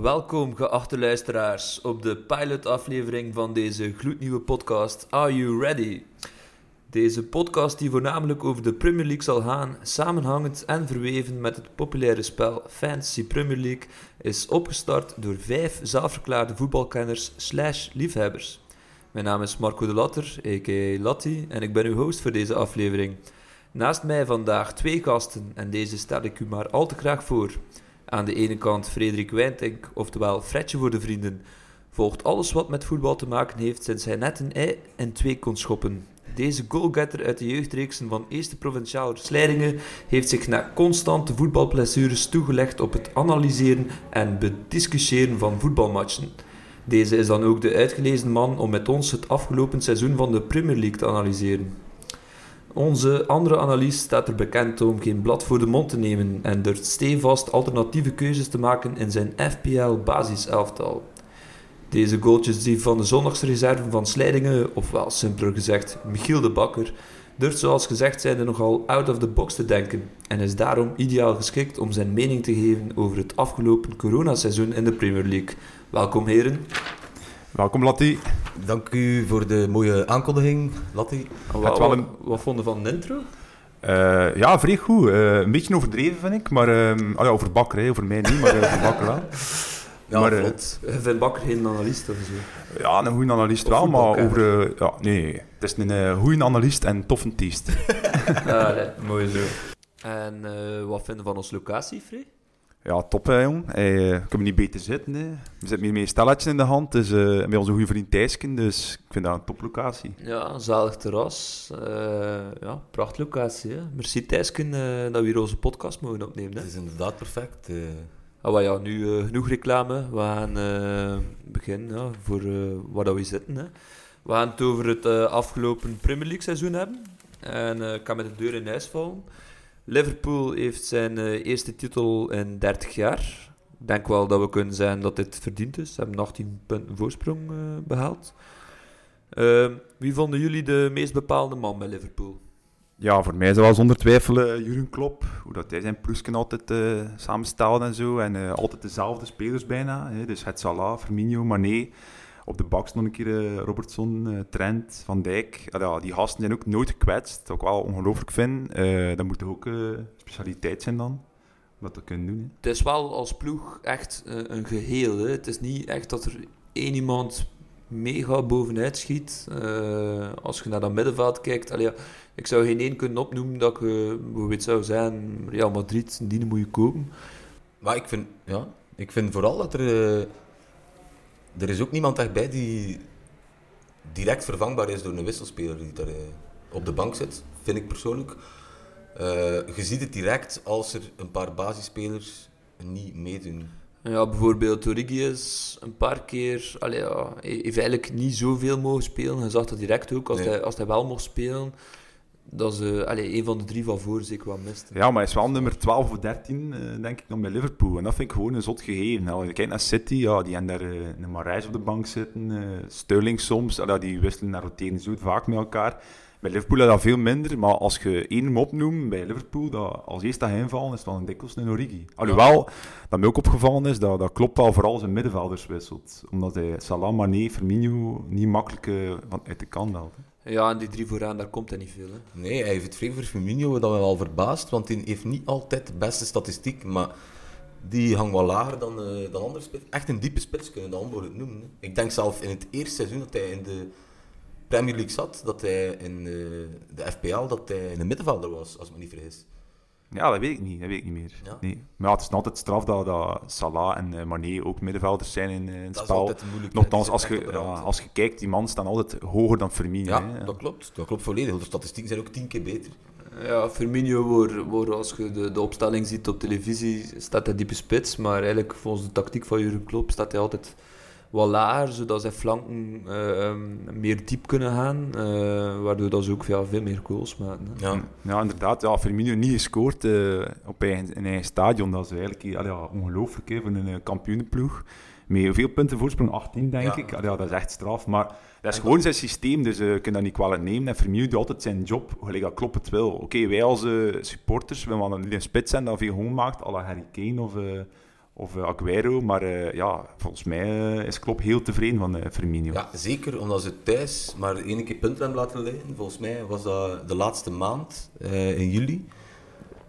Welkom, geachte luisteraars, op de pilotaflevering van deze gloednieuwe podcast Are You Ready? Deze podcast die voornamelijk over de Premier League zal gaan, samenhangend en verweven met het populaire spel Fantasy Premier League, is opgestart door vijf zelfverklaarde voetbalkenners slash liefhebbers. Mijn naam is Marco de Latter, a.k.a. Latti, en ik ben uw host voor deze aflevering. Naast mij vandaag twee gasten, en deze stel ik u maar al te graag voor. Aan de ene kant Frederik Wijntink, oftewel Fredje voor de vrienden, volgt alles wat met voetbal te maken heeft sinds hij net een ei en twee kon schoppen. Deze goalgetter uit de jeugdreeksen van Eerste Provinciaal Slijdingen heeft zich na constante voetbalblessures toegelegd op het analyseren en bediscussiëren van voetbalmatchen. Deze is dan ook de uitgelezen man om met ons het afgelopen seizoen van de Premier League te analyseren. Onze andere analist staat er bekend om geen blad voor de mond te nemen en durft stevast alternatieve keuzes te maken in zijn FPL basiselftal. Deze goaltjes die van de zondagsreserve van Slijdingen, ofwel simpeler gezegd Michiel de Bakker, durft zoals gezegd zijnde nogal out of the box te denken en is daarom ideaal geschikt om zijn mening te geven over het afgelopen coronaseizoen in de Premier League. Welkom heren. Welkom Latti. Dank u voor de mooie aankondiging, Latti. Wat, wat, een- wat vonden van de intro? Eh, ja, vrij goed. Eh, een beetje overdreven vind ik, maar ehm, oh ja, over Bakker, hè. over mij niet, maar eh, over Bakker wel. Ja, Maar, vlot. Je vindt Bakker geen analist of zo? Ja, een goede analist Of wel, maar over... ja, nee, het is een goede analist en toffe tiest. Ah, nee, mooi zo. En eh, wat vinden van onze locatie, Free? Ja, top hè, jong. Hey, eh, kunnen niet beter zitten. Hè. We zitten hier met een stelletje in de hand, dus, eh, met onze goede vriend Thijsken, dus ik vind dat een toplocatie. Ja, een zalig terras. Eh ja, prachtlocatie. Hè? Merci Thijsken eh, dat we hier onze podcast mogen opnemen. Hè? Het is inderdaad perfect. eh. Ah, maar ja, nu genoeg reclame. We gaan eh, beginnen ja, voor waar dat we zitten. Hè. We gaan het over het eh, afgelopen Premier League seizoen hebben. En eh, ik kan met de deur in huis vallen. Liverpool heeft zijn eh, eerste titel in 30 jaar. Ik denk wel dat we kunnen zeggen dat dit verdiend is. Ze hebben 18 punten voorsprong eh, behaald. Ehm, wie vonden jullie de meest bepaalde man bij Liverpool? Ja, voor mij wel zonder twijfel eh Jurgen Klopp. Hoe dat hij zijn ploesken altijd eh samenstelde en zo. En altijd dezelfde spelers bijna. Hè. Dus het Salah, Firmino, Mané. Op de baks nog een keer eh, Robertson, eh, Trent, Van Dijk. Ah, ja, die gasten zijn ook nooit gekwetst. Wat ik wel ongelooflijk vind. Eh, dat moet toch ook eh, specialiteit zijn dan. Om dat te kunnen doen. Hè. Het is wel als ploeg echt een geheel. Hè. Het is niet echt dat er één iemand mega bovenuit schiet. Eh, als je naar dat middenveld kijkt, allee, ja, ik zou geen één kunnen opnoemen dat ik eh, bijvoorbeeld zou zijn Real Madrid, die moet je kopen. Maar ik vind, ja, ik vind vooral dat er... er is ook niemand echt bij die direct vervangbaar is door een wisselspeler die daar eh, op de bank zit, vind ik persoonlijk. Eh, je ziet het direct als er een paar basisspelers niet meedoen. Ja, bijvoorbeeld Origi is een paar keer, allee, ja, hij heeft eigenlijk niet zoveel mogen spelen. Je zag dat direct ook, als, Nee. hij, als hij wel mocht spelen, dat ze allee, een van de drie van voor zeker wat miste. Ja, maar hij is wel nummer 12 of 13, eh, denk ik, dan bij Liverpool. En dat vind ik gewoon een zot gegeven. Als je kijkt naar City, ja, die hebben daar eh, een Marijs op de bank zitten. eh Sterling soms, die wisselen naar roteren zo vaak met elkaar. Bij Liverpool is dat veel minder, maar als je één hem opnoemt bij Liverpool, dat als eerste dat invallen, is dan een dikwijls een Origi. Alhoewel, dat mij ook opgevallen is, dat, dat klopt wel vooral zijn middenvelders wisselt. Omdat hij Salah, Mané, Firmino niet makkelijk eh, van uit de kant haalt. Ja, en die drie vooraan, daar komt hij niet veel. Hè. Nee, hij heeft het vrij voor Firmino, dat wel verbaast, want hij heeft niet altijd de beste statistiek, maar die hangt wel lager dan, eh, dan andere spits. Echt een diepe spits kunnen we dat onmogelijk noemen. Ik denk zelf in het eerste seizoen dat hij in de Premier League zat, dat hij in eh, de FPL dat hij een middenvelder was, als ik me niet vergis. Ja, dat weet ik niet. Dat weet ik niet meer. Ja. Nee. Maar ja, het is altijd straf dat, dat Salah en eh, Mané ook middenvelders zijn in, eh, in het Dat is spel. altijd moeilijk. hè. Nochtans, Die als je, ja, als je kijkt, die mannen staan altijd hoger dan Firmino. Ja, hè. dat klopt. Dat klopt volledig. De statistieken zijn ook tien keer beter. Ja, Firmino, wordt, wordt, als je de, de opstelling ziet op televisie, staat hij diepe spits. Maar eigenlijk, volgens de tactiek van Jurgen Klopp, staat hij altijd wat lager, zodat zijn flanken eh, ehm, meer diep kunnen gaan. eh, waardoor dat ze ook ja, veel meer goals maken. Hè. Ja. Ja, inderdaad. Ja, Firmino niet gescoord eh, op eigen, in eigen stadion. Dat is eigenlijk allee, ja, ongelooflijk hè, voor een kampioenenploeg. Met hoeveel punten voorsprong? 18, denk Ja. ik. Allee, ja, dat is echt straf. Maar dat is gewoon zijn systeem, dus eh, je kunt dat niet kwalijk nemen. En Firmino doet altijd zijn job, gelijk dat klopt het wil. Oké, wij als eh, supporters, we willen niet een spits zijn dat veel honger maakt, à la Harry Kane of, eh, of uh, Aguero. Maar uh, ja, volgens mij uh, is Klopp heel tevreden van Firmino. Ja, zeker omdat ze thuis maar één keer punten hebben laten leiden. Volgens mij was dat de laatste maand in juli.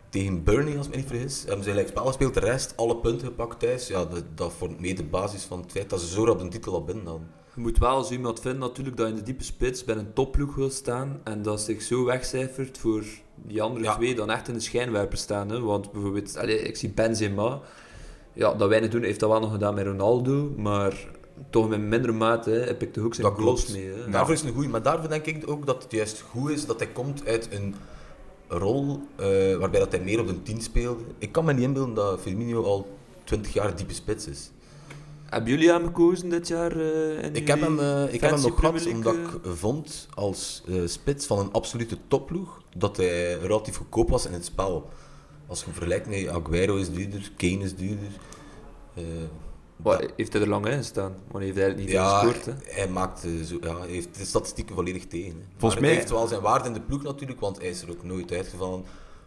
Tegen Burnley, als ik me niet vergis, hebben ze gelijk spel gespeeld. De rest, alle punten gepakt thuis. Ja, dat, dat vormt mee de basis van het feit dat ze zo rap een titel al binnen hadden. Je moet wel als iemand vinden natuurlijk dat je in de diepe spits bij een topploeg wil staan en dat zich zo wegcijfert voor die andere twee dan echt in de schijnwerper staan. Hè? Want bijvoorbeeld, allez, ik zie Benzema, ja, dat weinig doen heeft dat wel nog gedaan met Ronaldo, maar toch in mindere mate hè, heb ik de hoek zijn goals mee. Hè? Daarvoor is het een goeie, maar daarvoor denk ik ook dat het juist goed is dat hij komt uit een rol uh, waarbij dat hij meer op de 10 speelde. Ik kan me niet inbeelden dat Firmino al 20 jaar diepe spits is. Hebben jullie hem gekozen dit jaar? Uh, ik heb hem, uh, ik heb hem nog gehad omdat ik vond als uh, spits van een absolute topploeg dat hij relatief goedkoop was in het spel. Als je vergelijkt met Aguero is duurder, Kane is duurder. Wat, heeft hij er lang in gestaan? Maar heeft hij eigenlijk niet ja, gescoord? Hè? Hij, maakt, zo, ja, hij heeft de statistieken volledig tegen. Hè. Volgens mij... Hij heeft wel zijn waarde in de ploeg natuurlijk, want hij is er ook nooit uitgevallen.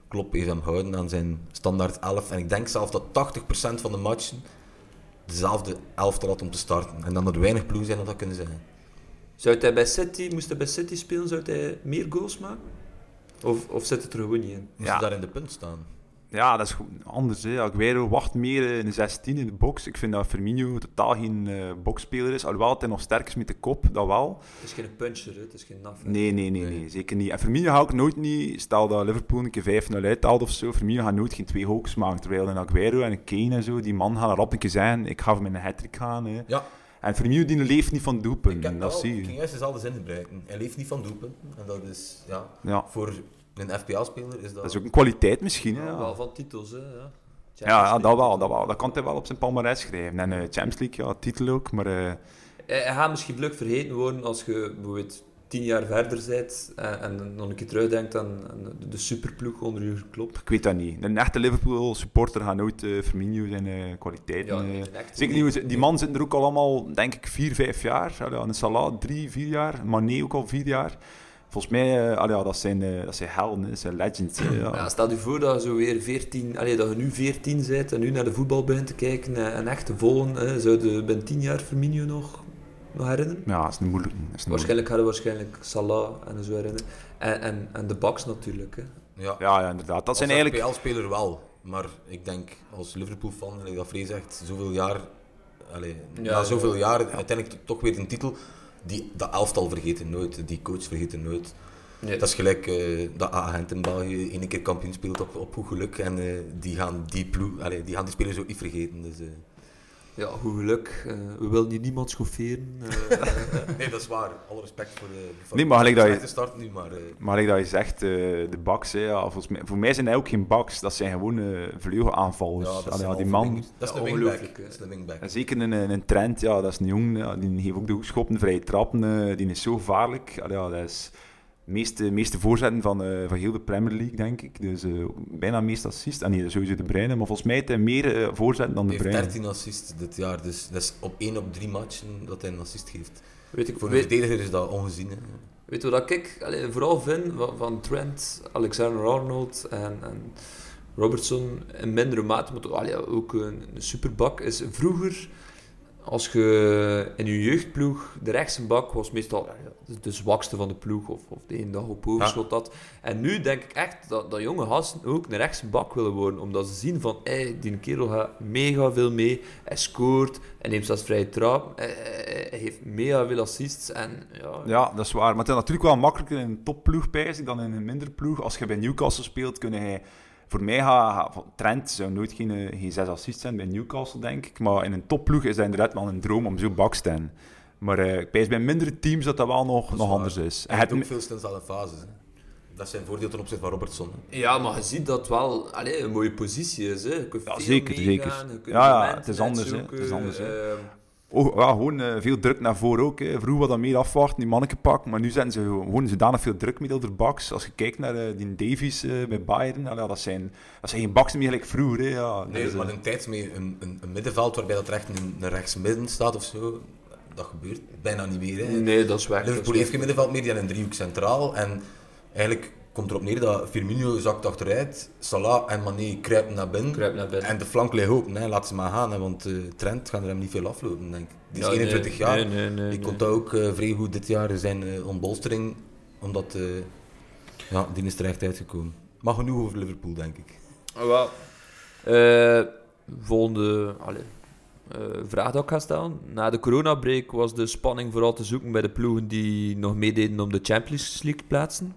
Klopp heeft hem houden aan zijn standaard 11. En ik denk zelf dat 80% van de matchen dezelfde elftal had om te starten. En dan er weinig ploegen zijn dat dat kunnen zijn. Zou hij bij City, moest hij bij City spelen, zou hij meer goals maken? Of, of zit het er gewoon niet in? Moest ja. daar in de punt staan? Ja, dat is anders. Hè. Aguero wacht meer in de 16 in de box. Ik vind dat Firmino totaal geen uh, boxspeler is. Alhoewel hij nog sterk is met de kop, dat wel. Het is geen puncher, hè. het is geen naf. Nee, nee, nee, nee, zeker niet. En Firmino hou ik nooit niet. Stel dat Liverpool een keer 5-0 uithaalt of zo. Firmino gaat nooit geen twee hoeks maken. Terwijl een Aguero en een Kane en zo, die man gaan erop een keer zijn. Ik ga hem in een hat gaan. Hè. Ja. En Firmino die leeft niet van doelpunten. Dat zie je. Ik ging juist al de zin gebruiken. Hij leeft niet van doelpunten. En dat is ja, ja. voor een FPL-speler is dat... Dat is ook een kwaliteit misschien, hè. Ja, wel van titels, hè. Ja, ja, ja, dat wel, dat wel. Dat kan hij wel op zijn palmarès schrijven. En uh, Champions League, ja, titel ook, maar... Uh... Hij gaat misschien vlug vergeten worden als je bijvoorbeeld tien jaar verder bent en, en nog een keer terugdenkt aan, aan de superploeg onder je klop. Ik weet dat niet. Een echte Liverpool-supporter gaat nooit uh, Firmino zijn uh, kwaliteiten... Ja, nee, Zeker niet. Die man zitten er ook al allemaal, denk ik, vier, vijf jaar. Een Salah, drie, vier jaar. Mané ook al vier jaar. Volgens mij, uh, allee, dat, zijn, uh, dat zijn helden, dat zijn legends. ja. Ja, stel je voor dat, zo weer 14, allee, dat je nu 14 bent en nu naar de voetbal begint te kijken en, en echt te volgen. Zou je binnen 10 jaar Firmino nog, nog herinneren? Ja, dat is een moeilijk. Is waarschijnlijk hadden we waarschijnlijk Salah en zo herinneren. En, en, en de Bucks natuurlijk. Hè. Ja. Ja, ja, inderdaad. Dat als zijn eigenlijk... speler wel. Maar ik denk als Liverpool-fan, dat Vrees zegt, zoveel jaar... Allee, ja, na zoveel jaar uiteindelijk toch weer een titel die, dat elftal vergeten nooit, die coach vergeten nooit. Nee. Dat is gelijk uh, dat agent in België één keer kampioen speelt op, op goed geluk. En uh, die, gaan die, ploeg, allez, die gaan die spelers ook niet vergeten. Dus, uh. Ja, goed geluk. we willen hier niemand schofferen. nee, dat is waar. Alle respect voor de... Voor nee, maar gelijk dat je... start nu, maar... Maar gelijk dat je zegt, de baks, hè, ja, volgens mij, voor mij zijn hij ook geen baks. Dat zijn gewoon vleugelaanvallers. Ja, dat allee, ja, die man... Dat is, ja. Dat is een wingback. En zeker een, een trend, ja, dat is een jong, ja, die heeft ook de hoekschoppen, vrije trappen, die is zo gevaarlijk. Allee, ja, dat is meeste, meeste voorzetten van, uh, van heel de Premier League, denk ik. Dus uh, bijna meest assist. En ah, nee, sowieso de Bruyne. Maar volgens mij heeft hij meer uh, voorzetten dan de Bruyne. Hij heeft 13 assists dit jaar. Dus dat is op 1 op 3 matchen dat hij een assist geeft. Weet ik, Voor een weet, verdediger is dat ongezien. Hè. Weet je wat ik allee, vooral vind van, van Trent, Alexander-Arnold en, en Robertson in mindere mate, maar toch, allee, ook een, een superbak, is vroeger als je in je jeugdploeg, de rechtse bak was meestal de zwakste van de ploeg, of, of de ene dag op overschot dat. En nu denk ik echt dat, dat jonge gasten ook een rechtse bak willen worden, omdat ze zien van, hey, die kerel gaat mega veel mee, hij scoort, hij neemt zelfs vrije trap, hij, hij, heeft mega veel assists. En, ja. ja, dat is waar. Maar het is natuurlijk wel makkelijker in een topploeg, dan in een minder ploeg. Als je bij Newcastle speelt, kun hij voor mij gaat Trent zou nooit geen, eh, geen zes assists zijn bij Newcastle, denk ik. Maar in een topploeg is dat inderdaad wel een droom om zo bak te staan. Maar uh, ik bij mindere teams dat dat wel nog, dat nog anders is. Hij heeft ook veel stilstaande fases. Hè. Dat is zijn voordeel ten opzichte van Robertson. Hè. Ja, maar je ziet dat wel allez, een mooie positie is. Hè. ja, zeker, zeker. Ja, ja, het is anders. Hè. Het is anders hè. Uh, oh, ja, gewoon uh, veel druk naar voren ook. Hè. Vroeger wat dan meer afwachten, die manneke pak. Maar nu zijn ze gewoon zodanig veel drukmiddel de baks. Als je kijkt naar uh, die Davies uh, bij Bayern, nou, ja, dat, zijn, dat zijn geen baks meer gelijk vroeger. Hè. Ja, nee, dus, maar een tijd een, een, een, middenveld waarbij dat recht een, een rechtsmidden staat of zo. Dat gebeurt bijna niet meer. Hè. Nee, dat is weg. Liverpool heeft geen middenveld meer, die een driehoek centraal. En eigenlijk komt erop neer dat Firmino zakt achteruit, Salah en Mané kruipen naar binnen. Kruip naar binnen. En de flank ligt open, hè. laat ze maar gaan, hè, want eh, Trent gaat er hem niet veel aflopen, denk ik. Die is Ja, 21 nee, jaar. nee, nee, nee, ik kon dat ook eh, vrij goed dit jaar zijn eh, ontbolstering, omdat eh, ja, die is er echt uitgekomen. Maar genoeg over Liverpool, denk ik. Ah, wel. Eh, volgende allee, eh, vraag dat ik ga stellen. Na de coronabreak was de spanning vooral te zoeken bij de ploegen die nog meededen om de Champions League plaatsen.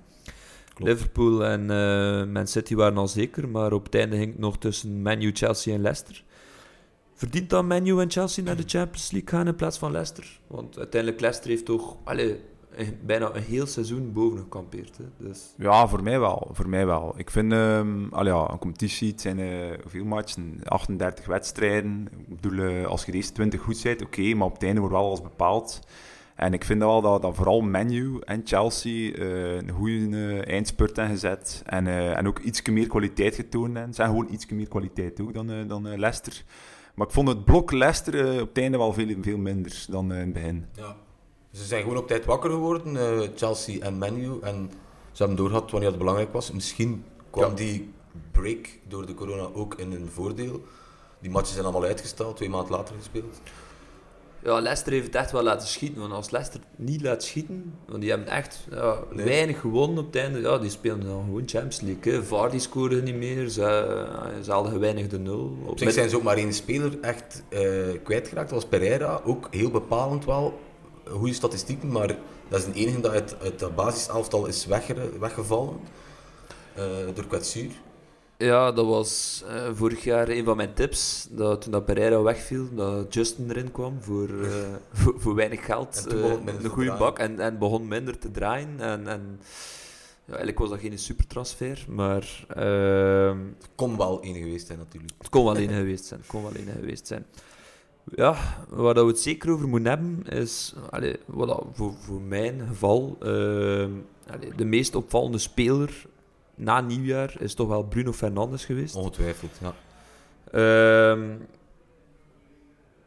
Klopt. Liverpool en eh, Man City waren al zeker, maar op het einde ging het nog tussen Man U, Chelsea en Leicester. Verdient dan Man U en Chelsea naar de Champions League gaan in plaats van Leicester? Want uiteindelijk Leicester heeft toch allee, een- bijna een heel seizoen boven gekampeerd. Hè? Dus, Ja, voor mij wel. Voor mij wel. Ik vind, allee, ja, een competitie, het zijn eh, hoeveel matchen? 38 wedstrijden. Ik bedoel, eh, als je deze 20 goed bent, oké, maar op het einde wordt wel alles bepaald. En ik vind wel dat, dat vooral Menu en Chelsea eh, een goede eh, eindspurt hebben gezet. En, eh, en ook iets meer kwaliteit getoond hebben. Ze zijn gewoon iets meer kwaliteit ook dan, dan Leicester. Maar ik vond het blok Leicester op het einde wel veel, veel minder dan in het begin. Ja. Ze zijn gewoon op tijd wakker geworden, Chelsea en Manu. En ze hebben doorgehad wanneer het belangrijk was. Misschien kwam Ja. die break door de corona ook in hun voordeel. Die matches zijn allemaal uitgesteld, twee maanden later gespeeld. Ja, Leicester heeft het echt wel laten schieten. Want als Leicester niet laat schieten, want die hebben echt ja, Nee. weinig gewonnen op het einde. Ja, die spelen dan gewoon Champions League. Hè. Vardy scoorde niet meer, ze, eh, ze hadden weinig de nul. Op zich zijn ze ook maar één speler echt eh, kwijtgeraakt. Dat was Pereira, ook heel bepalend wel. Goede statistieken, maar dat is de enige dat uit, uit de basiselftal is wegge- weggevallen. eh, door kwetsuur. Ja, dat was eh, vorig jaar een van mijn tips. Dat, toen dat Pereira wegviel, dat Justin erin kwam voor, eh, voor, voor weinig geld. Minder een goede bak en, en begon minder te draaien. En, en, ja, eigenlijk was dat geen supertransfer, maar ehm, Het kon wel één geweest zijn natuurlijk. het kon wel één geweest zijn. Het kon wel één geweest zijn. Ja, waar dat we het zeker over moeten hebben, is wat dat voor, voor mijn geval ehm, de meest opvallende speler na nieuwjaar is toch wel Bruno Fernandes geweest. Ongetwijfeld, ja. Ehm,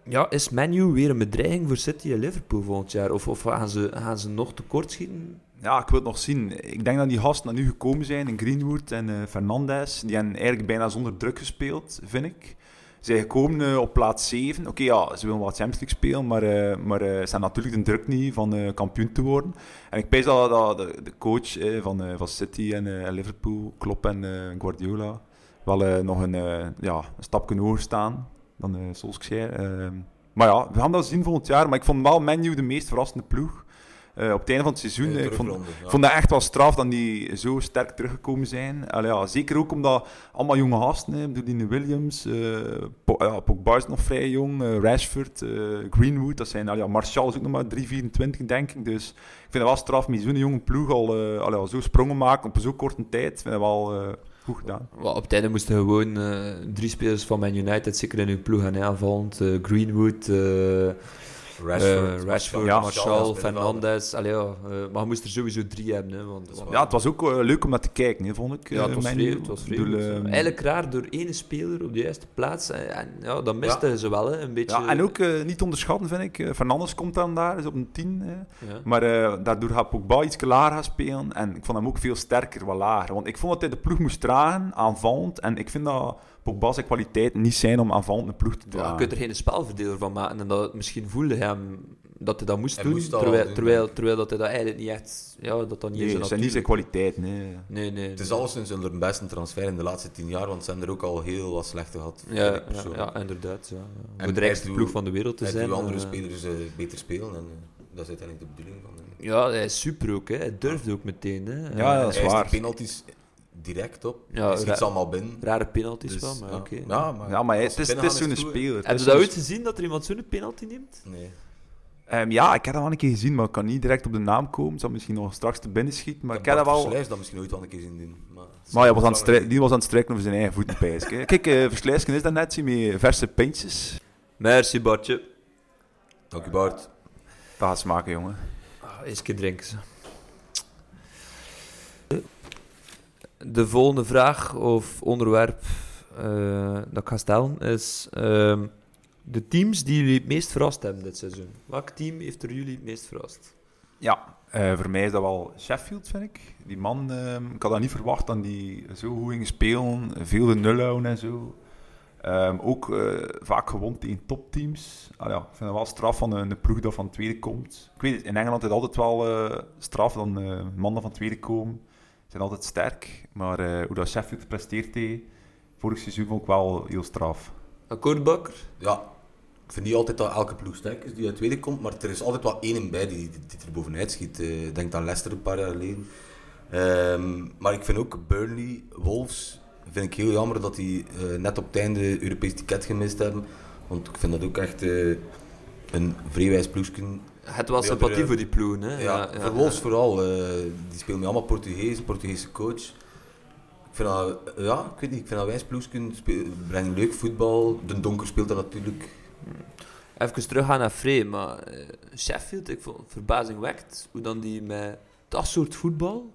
ja, is Manu weer een bedreiging voor City en Liverpool volgend jaar? Of, of gaan, ze, gaan ze nog tekort schieten? Ja, ik wil het nog zien. Ik denk dat die gasten naar nu gekomen zijn, in Greenwood en eh Fernandes. Die hebben eigenlijk bijna zonder druk gespeeld, vind ik. Ze zijn gekomen eh, op plaats 7. Oké, ja, ze willen wel Champions League spelen, maar, eh, maar eh, ze hebben natuurlijk de druk niet van kampioen te worden. En ik pees dat, dat de, de coach van, van City en Liverpool, Klopp en Guardiola, wel nog een, ja, een stapje hoger staan dan uh, Solskjaer. Ehm, maar ja, we gaan dat zien volgend jaar. Maar ik vond wel Menu de meest verrassende ploeg. Eh, op het einde van het seizoen. Eh, ik vond, ja. dat echt wel straf dat die zo sterk teruggekomen zijn. Allee, ja, zeker ook omdat allemaal jonge gasten, hè, Ik bedoel, die Williams, eh Po- ja, Pogba is nog vrij jong, Rashford, Greenwood, dat zijn, allee, ja, Martial is ook nog maar 3,24 denk ik. Dus ik vind het wel straf met zo'n jonge ploeg al, allee, al zo sprongen maken op zo'n korte tijd. Ik vind het wel eh, goed gedaan. Op het einde moesten gewoon eh, drie spelers van Man United zeker in hun ploeg gaan aanvallend. Eh, Greenwood, eh, Rashford, eh, Rashford Ja. Martial, Fernandes. Allee, ja, eh, maar je moest er sowieso drie hebben. Hè, want. Ja, het was ook eh, leuk om naar te kijken, hè, vond ik. Ja, het was vreemd. Het vreemd. ehm, Eigenlijk raar door één speler op de juiste plaats. En, en ja, dat misten ze wel, hè, een beetje. ja, en ook niet onderschatten, vind ik. Fernandes komt dan daar, is op een 10. hè. Ja. Maar daardoor gaat Pogba iets lager gaan spelen. En ik vond hem ook veel sterker, wat lager. Want ik vond dat hij de ploeg moest dragen, aanvallend. En ik vind dat Pogba zijn kwaliteiten niet zijn om aanvallend een ploeg te Ja, dragen. je kunt er geen spelverdeler van maken. En dat het misschien voelde hem dat hij dat moest Hij doen. moest dat terwijl, doen, terwijl, ja. terwijl dat hij dat eigenlijk niet echt... Ja, dat dat niet Nee, zijn niet zijn kwaliteiten. Nee. Nee, nee. Het is alleszins hun beste transfer in de laatste tien jaar, want ze hebben er ook al heel wat slechte gehad. Ja, ik ja, ja, inderdaad. Ja. ja. En Voor de rijkste ploeg van de wereld te zijn. doet andere eh, spelers eh, beter spelen en eh, dat is uiteindelijk de bedoeling van hem. Ja, hij is super ook. Hè. Hij durft ook meteen. Hè. Ja, dat is hij waar. is de penalties direct op. Ja, hij schiet allemaal binnen. Rare penalties Dus, wel, maar ja. oké. Ja, maar, Ja, maar hij- het is, het zo'n goed, speler. Heb je dat ooit gezien, dat er iemand zo'n penalty neemt? Nee. Ehm, ja, ik heb dat wel een keer gezien, maar ik kan niet direct op de naam komen. Het zal misschien nog straks te binnen schieten. Maar ik, heb dat wel. Verslijs dat misschien ooit wel een keer zien doen. Maar, Maar hij was aan strij- die was aan het strijken over zijn eigen voeten, pijs ik, hè. Kijk, eh Verslijsken is dat net zie met verse pintjes. Merci, Bartje. Dank u Bart. Dat gaat smaken, jongen. Ah, eens een keer drinken De volgende vraag of onderwerp eh, dat ik ga stellen is... ehm, de teams die jullie het meest verrast hebben dit seizoen. Welk team heeft er jullie het meest verrast? Ja, eh, voor mij is dat wel Sheffield, vind ik. Die man, ehm, ik had dat niet verwacht dat die zo goed ging spelen. Veel de nul houden en zo. Ehm, ook eh, vaak gewond tegen topteams. Ah, ja, ik vind het wel straf van een, ploeg dat van tweede komt. Ik weet het, in Engeland is het altijd wel straf dan mannen van tweede komen. Ze zijn altijd sterk. Maar eh, hoe dat Sheffield presteert heeft, vorig seizoen vond ik wel heel straf. Akkoordbakker? Ja, ik vind niet altijd dat elke ploeg sterk is die uit tweede komt, maar er is altijd wel één bij die, die, die er bovenuit schiet. Eh, Ik denk aan Leicester een paar jaar geleden. Ehm, maar ik vind ook Burnley, Wolves, vind ik heel jammer dat die eh, net op het einde Europees ticket gemist hebben. Want ik vind dat ook echt een vreewijs ploegje. Het was sympathie voor die ploegen, hè? Ja, voor Wolves vooral. eh, die spelen met allemaal Portugees, een Portugese coach. Ik vind dat, ja, ik weet niet, ik vind dat wijs ploegje, speel- brengen leuk voetbal. De Donker speelt dat natuurlijk. Even teruggaan naar Frey, maar eh, Sheffield, ik vond het verbazingwekkend hoe dan die met dat soort voetbal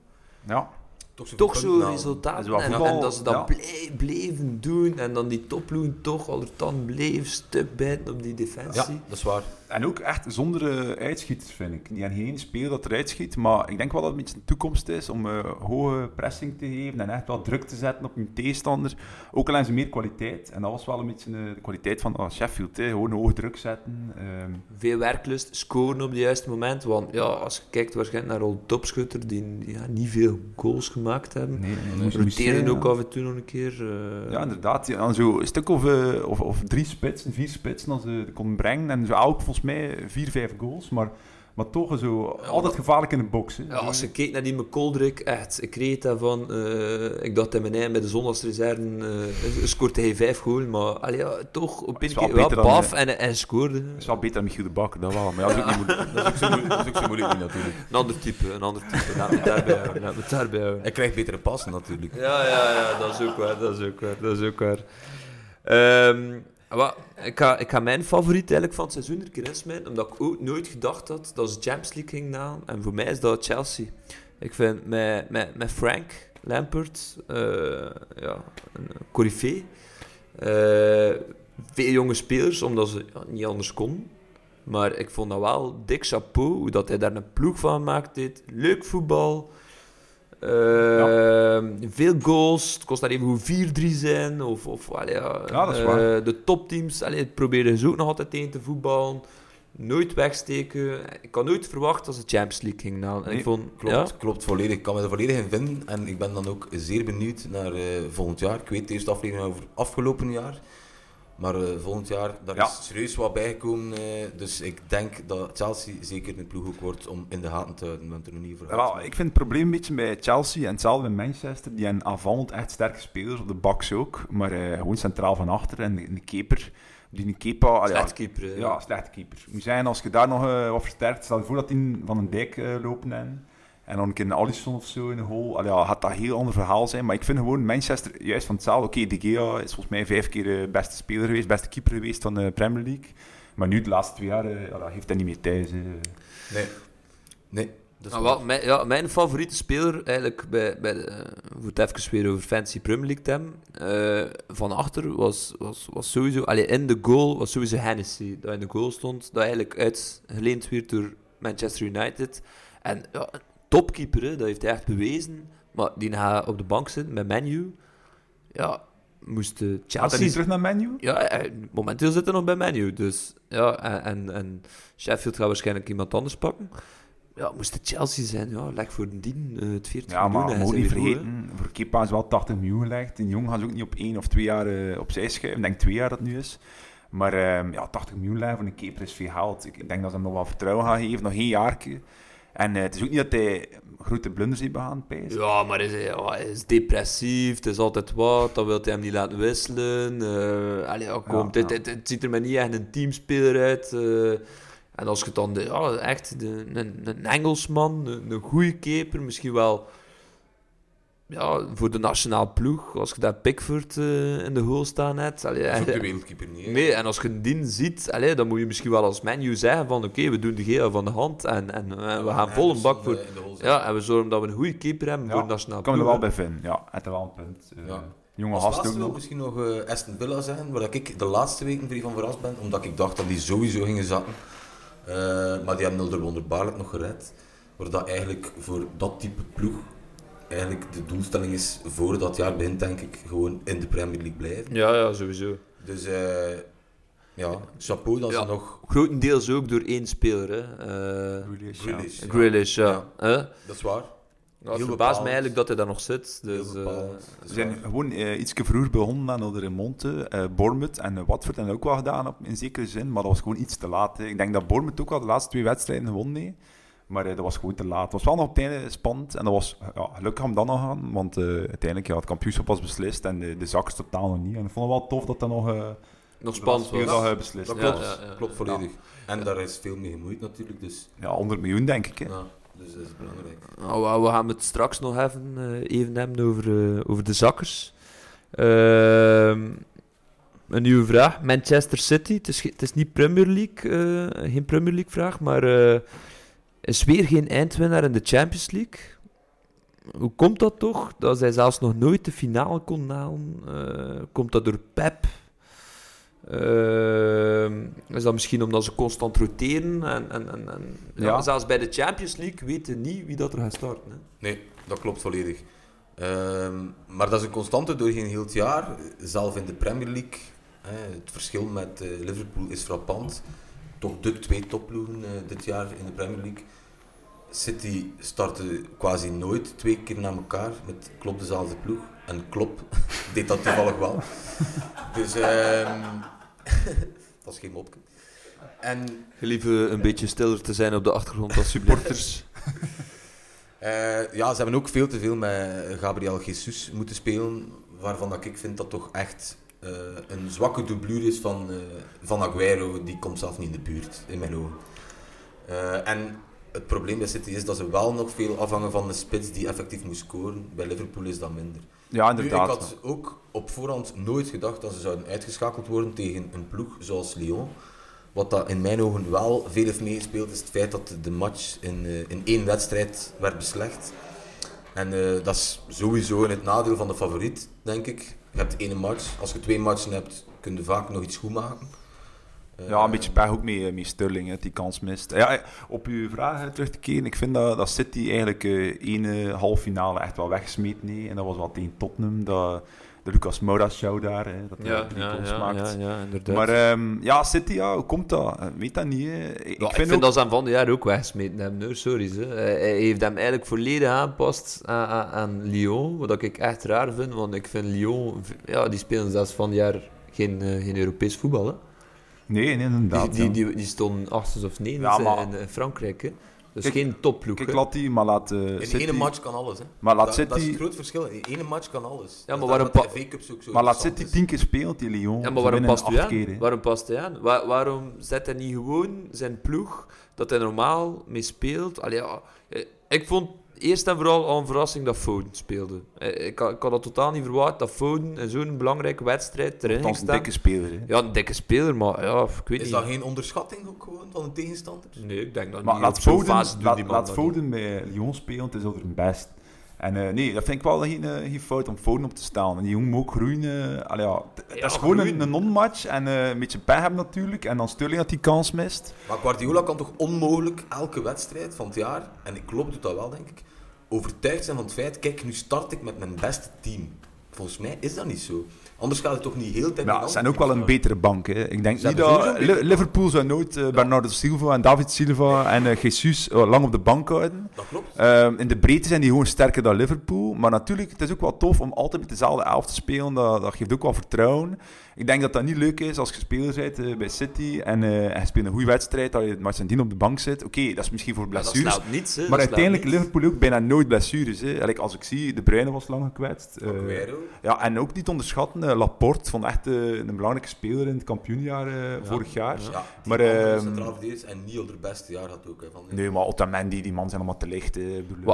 Ja, Toch zo, toch zo nou, wel en, en dat ze dat ja. bleven doen en dan die topploegen toch allerhand bleef stuk bijten op die defensie. Ja, dat is waar. En ook echt zonder eh, uitschieters, vind ik. Die hebben geen speler dat eruit schiet, maar ik denk wel dat het een beetje de toekomst is om eh, hoge pressing te geven en echt wel druk te zetten op hun tegenstander. Ook al hebben ze meer kwaliteit. En dat was wel een beetje eh, de kwaliteit van ah, Sheffield. Hè. Gewoon hoge druk zetten. Ehm, Veel werklust, scoren op het juiste moment. Want ja, als je kijkt waarschijnlijk naar al topschutter die ja, niet veel goals gemaakt hebben. nee, Roteren ook ja. af en toe nog een keer. eh. Ja, inderdaad. Ja, zo een stuk of, of, of drie spitsen, vier spitsen als ze konden brengen. En zo elk volgens mij vier, vijf goals. Maar, maar toch zo, altijd gevaarlijk in de box. Hè. Ja, als je kijkt naar die McColdrick, echt, ik reed daarvan. eh ik dacht in mijn eigen bij de zondagsreserve eh scoort hij vijf goals, maar allee, ja, toch op een wel keer wel paf en, en scoorde. Het is wel beter dan Michiel de Bakker, dat wel. Maar ja, dat is ook niet moeilijk. Dat is ook zo moeilijk, dat is ook zo moeilijk niet, natuurlijk. Een ander type, een ander type. Laat me daarbij houden. Laat me het daarbij houden. Hij krijgt betere passen natuurlijk. Ja, ja, ja, dat is ook waar, dat is ook waar, dat is ook waar. Ehm, wat, ik, ga, ik ga mijn favoriet eigenlijk van het seizoen er keer omdat ik ook nooit gedacht had dat ze Champions League ging halen. En voor mij is dat Chelsea. Ik vind met, met, met Frank Lampert, eh, ja, een. Eh, veel jonge spelers, omdat ze niet anders konden. Maar ik vond dat wel dik chapeau, hoe dat hij daar een ploeg van gemaakt heeft. Leuk voetbal. Ehm, Veel goals. Het kost daar even hoe 4-3 zijn. Of, of allee, ja, Ja, dat is eh, waar. de topteams allee, proberen ze ook nog altijd tegen te voetballen. Nooit wegsteken. Ik had nooit verwacht dat ze Champions League ging halen. Nee, ik vond, klopt volledig. Ik kan me er volledig in vinden. En ik ben dan ook zeer benieuwd naar eh, volgend jaar. Ik weet de eerste aflevering over afgelopen jaar. Maar eh, volgend jaar, daar Ja. is serieus wat bijgekomen. eh, dus ik denk dat Chelsea zeker een ploeg ook wordt om in de gaten te houden. Want er nog niet voor Ja, wel, ik vind het probleem een beetje bij Chelsea en hetzelfde bij Manchester. Die hebben aanvallend echt sterke spelers, op de backs ook. Maar eh, gewoon centraal van achter. En de, de keeper, die een keeper... ah, ja, slecht keeper. hè. Ja, slechte keeper. Moet zijn als je daar nog wat versterkt. Stel je voor dat die van een dijk lopen en, en dan een keer een Alisson of zo in de goal. Allee, ja, gaat dat een heel ander verhaal zijn. Maar ik vind gewoon Manchester juist van hetzelfde. Oké, De Gea is volgens mij vijf keer de beste speler geweest, beste keeper geweest van de Premier League. Maar nu, de laatste twee jaar, eh, ja, dat heeft hij niet meer thuis. eh. Nee. Nee. Dat is Nou, wel, mijn, ja, mijn favoriete speler, eigenlijk bij, bij de, eh, voor het even weer over Fancy Premier League te hebben, eh, van achter was, was, was sowieso, allee, in de goal was sowieso Hennessy, dat in de goal stond, dat eigenlijk uitgeleend werd door Manchester United. En ja, topkeeper, hè, dat heeft hij echt bewezen, maar die gaat op de bank zitten met Menu. Ja, moest Gaat hij Chelsea... niet terug naar menu? Ja, eh, momenteel zit hij nog bij Menu. Dus ja, en, en, en Sheffield gaat waarschijnlijk iemand anders pakken. Ja, moest het Chelsea zijn, ja, leg voor een dien eh, het 40 Ja, maar miljoen. en moeten hij niet vergeten, voor Kepa is wel 80 miljoen gelegd. Die jong gaan ze ook niet op één of twee jaar eh, opzij schuiven. Ik denk twee jaar dat nu is. Maar ehm, ja, 80 miljoen leggen voor een keeper is veel geld. Ik denk dat ze hem nog wel vertrouwen gaan geven, nog één jaar. En eh, het is ook niet dat hij grote blunders heeft begaan. Pijs. Ja, maar hij is, ja, hij is depressief, het is altijd wat, dan wil hij hem niet laten wisselen. eh allee, ja, kom, Ja, het, ja. Het, het ziet er maar niet echt een teamspeler uit. eh. en als je dan de, ja, echt de, een, een Engelsman, een, een goede keeper, misschien wel ja, voor de nationale ploeg, als je daar Pickford eh, in de goal staan hebt. Allee, Dat is ook hij- de wereldkeeper niet. hè. Nee, en als je een dien ziet, allee, dan moet je misschien wel als menu zeggen van oké, we doen de geel van de hand en, en eh, we gaan vol een bak voor... eh. Ja, en we zorgen dat we een goede keeper hebben voor de nationale Ik kan er ploeg. wel bij vinden. Ja, het is wel een punt. Eh, Ja. Jonge gast ook nog. misschien nog eh, Aston Villa zeggen, waar ik de laatste weken vrij van verrast ben, omdat ik dacht dat die sowieso gingen zakken. Eh, maar die hebben Nulder wonderbaarlijk nog gered. waar dat eigenlijk voor dat type ploeg eigenlijk de doelstelling is voor dat jaar begint, denk ik, gewoon in de Premier League blijven. Ja, ja, sowieso. Dus eh, ja, chapeau dat Ja. ze nog... Grotendeels ook door één speler, hè. Eh, Grealish, ja. Grealish, ja. Grealish, ja. Ja. Hè? Dat is waar. Ja, het Heel verbaast mij eigenlijk dat hij daar nog zit. Dus, eh, Ze is zijn gewoon eh, iets vroeger begonnen aan de Remonte. eh Bournemouth en eh, Watford hebben ook wel gedaan op, in zekere zin, maar dat was gewoon iets te laat. hè. Ik denk dat Bournemouth ook al de laatste twee wedstrijden gewonnen heeft, maar eh, dat was gewoon te laat. Het was wel nog op het einde spannend en dat was ja, gelukkig om dan nog gaan, want eh, uiteindelijk ja, het kampioenschap was beslist en de, de zakkers totaal nog niet. En ik vond het wel tof dat dat nog uh, nog spannend was. beslist Dat Ja, klopt, ja, ja. klopt volledig. En daar is veel mee gemoeid natuurlijk, dus, Ja, 100 miljoen denk ik. Hè. ja, dus dat is belangrijk. Nou, we- gaan het straks nog even, even hebben over, over de zakkers. Ehm, een nieuwe vraag. Manchester City. Het is, het is niet Premier League, eh, geen Premier League vraag, maar eh, is weer geen eindwinnaar in de Champions League. Hoe komt dat toch? Dat zij zelfs nog nooit de finale kon halen. Eh, komt dat door Pep? Ehm, is dat misschien omdat ze constant roteren? En, en, en, en, ja, Ja. Zelfs bij de Champions League weten niet wie dat er gaat starten. Hè? Nee, dat klopt volledig. Ehm, maar dat is een constante doorheen heel het jaar. Zelf in de Premier League. Hè, het verschil met eh, Liverpool is frappant. Toch de twee topploegen eh, dit jaar in de Premier League. City startte quasi nooit twee keer na elkaar met Klopp dezelfde ploeg. En Klopp deed dat toevallig wel. Dus ehm dat is geen mopje. En Gelieve een beetje stiller te zijn op de achtergrond als supporters. Eh, ja, ze hebben ook veel te veel met Gabriel Jesus moeten spelen, waarvan dat ik vind dat toch echt eh, een zwakke doublure is van, eh, van Aguero. Die komt zelf niet in de buurt, in mijn ogen. En het probleem bij City is dat ze wel nog veel afhangen van de spits die effectief moet scoren. Bij Liverpool is dat minder. Ja, Nu, ik inderdaad. had ook op voorhand nooit gedacht dat ze zouden uitgeschakeld worden tegen een ploeg zoals Lyon. Wat dat in mijn ogen wel veel heeft meegespeeld, is het feit dat de match in, in één wedstrijd werd beslecht. En eh, dat is sowieso in het nadeel van de favoriet, denk ik. Je hebt één match. Als je twee matchen hebt, kun je vaak nog iets goed maken. Eh, Ja, een beetje pech ook mee, met Sterling, hè, die kans mist. Ja, eh, op uw vraag hè, terug te keren, ik vind dat, dat City eigenlijk eh één halve finale echt wel weggesmeten heeft. En dat was wel tegen Tottenham, dat, de Lucas Moura show daar, hè, dat hij ja, drie goals ja, maakt. ja, ja, inderdaad. Maar ehm, ja, City, ja, hoe komt dat? Ik weet dat niet. Hè. Ik, vind vind ook... dat ze hem van de jaar ook weggesmeten hebben, sorry. Ze. Hij heeft hem eigenlijk volledig aangepast aan, aan, aan Lyon, wat ik echt raar vind, want ik vind Lyon, ja, die spelen zelfs van het jaar geen, eh, geen Europees voetbal. Hè. Nee, nee, Die, inderdaad. die, ja. die, die stonden achtste of negende Ja, maar- in, in Frankrijk. Hè. Dus Kijk- geen topploeg. Kijk, hè. laat die, maar laat eh, in City... één match kan alles. Hè. Maar laat dat, dat is City- het groot verschil. In één match kan alles. maar Dat is waarom pa- zo Maar laat City tien keer spelen, die Lyon. Ja, maar waarom past waarom past hij aan? Waar- waarom zet hij niet gewoon zijn ploeg dat hij normaal mee speelt? Allee, ja, eh, ik vond eerst en vooral al een verrassing dat Foden speelde. Eh, Ik had, ik had dat totaal niet verwacht dat Foden in zo'n belangrijke wedstrijd erin ging Althans, een staan. dikke speler. Hè. Ja, een dikke speler, maar ja, ik weet Is niet. dat geen onderschatting ook gewoon van de tegenstander? Nee, ik denk dat Maar niet. laat Foden, laat, laat Foden bij Lyon spelen, het is ook een best. En eh, nee, dat vind ik wel geen, eh, geen fout om Foden op te staan. En die jongen moet ook groeien. allee, ja, d- dat Ja, is gewoon groeien. een, non-match en eh, een beetje pech hebben natuurlijk. En dan Sterling dat die kans mist. Maar Guardiola kan toch onmogelijk elke wedstrijd van het jaar, en ik klopt doet dat wel denk ik, overtuigd zijn van het feit, kijk nu start ik met mijn beste team. Volgens mij is dat niet zo. Anders gaat het toch niet heel tijd Ja, ze zijn ook wel een betere bank. Hè. Ik denk Ze niet dat Liverpool zou nooit eh, Bernardo Silva en David Silva en eh, Jesus eh, lang op de bank houden. Dat klopt. Ehm, in de breedte zijn die gewoon sterker dan Liverpool. Maar natuurlijk, het is ook wel tof om altijd met dezelfde elf te spelen. Dat, dat geeft ook wel vertrouwen. Ik denk dat dat niet leuk is als je speler bent eh, bij City en, eh, en je speelt een goede wedstrijd, dat je het nadien op de bank zit. Oké, dat is misschien voor Ja, dat blessures. niets, maar uiteindelijk niets. Liverpool ook bijna nooit blessures. Hè. Like, als ik zie, De Bruyne was lang gekwetst. eh, ja, en ook niet onderschatten, Laporte vond echt een belangrijke speler in het kampioenjaar eh, vorig jaar. Ja, Maar, maar, ehm, centraal verdedigers en Neil er beste jaar had ook. Hè, van, Nee, maar Otamendi, die man zijn allemaal te licht.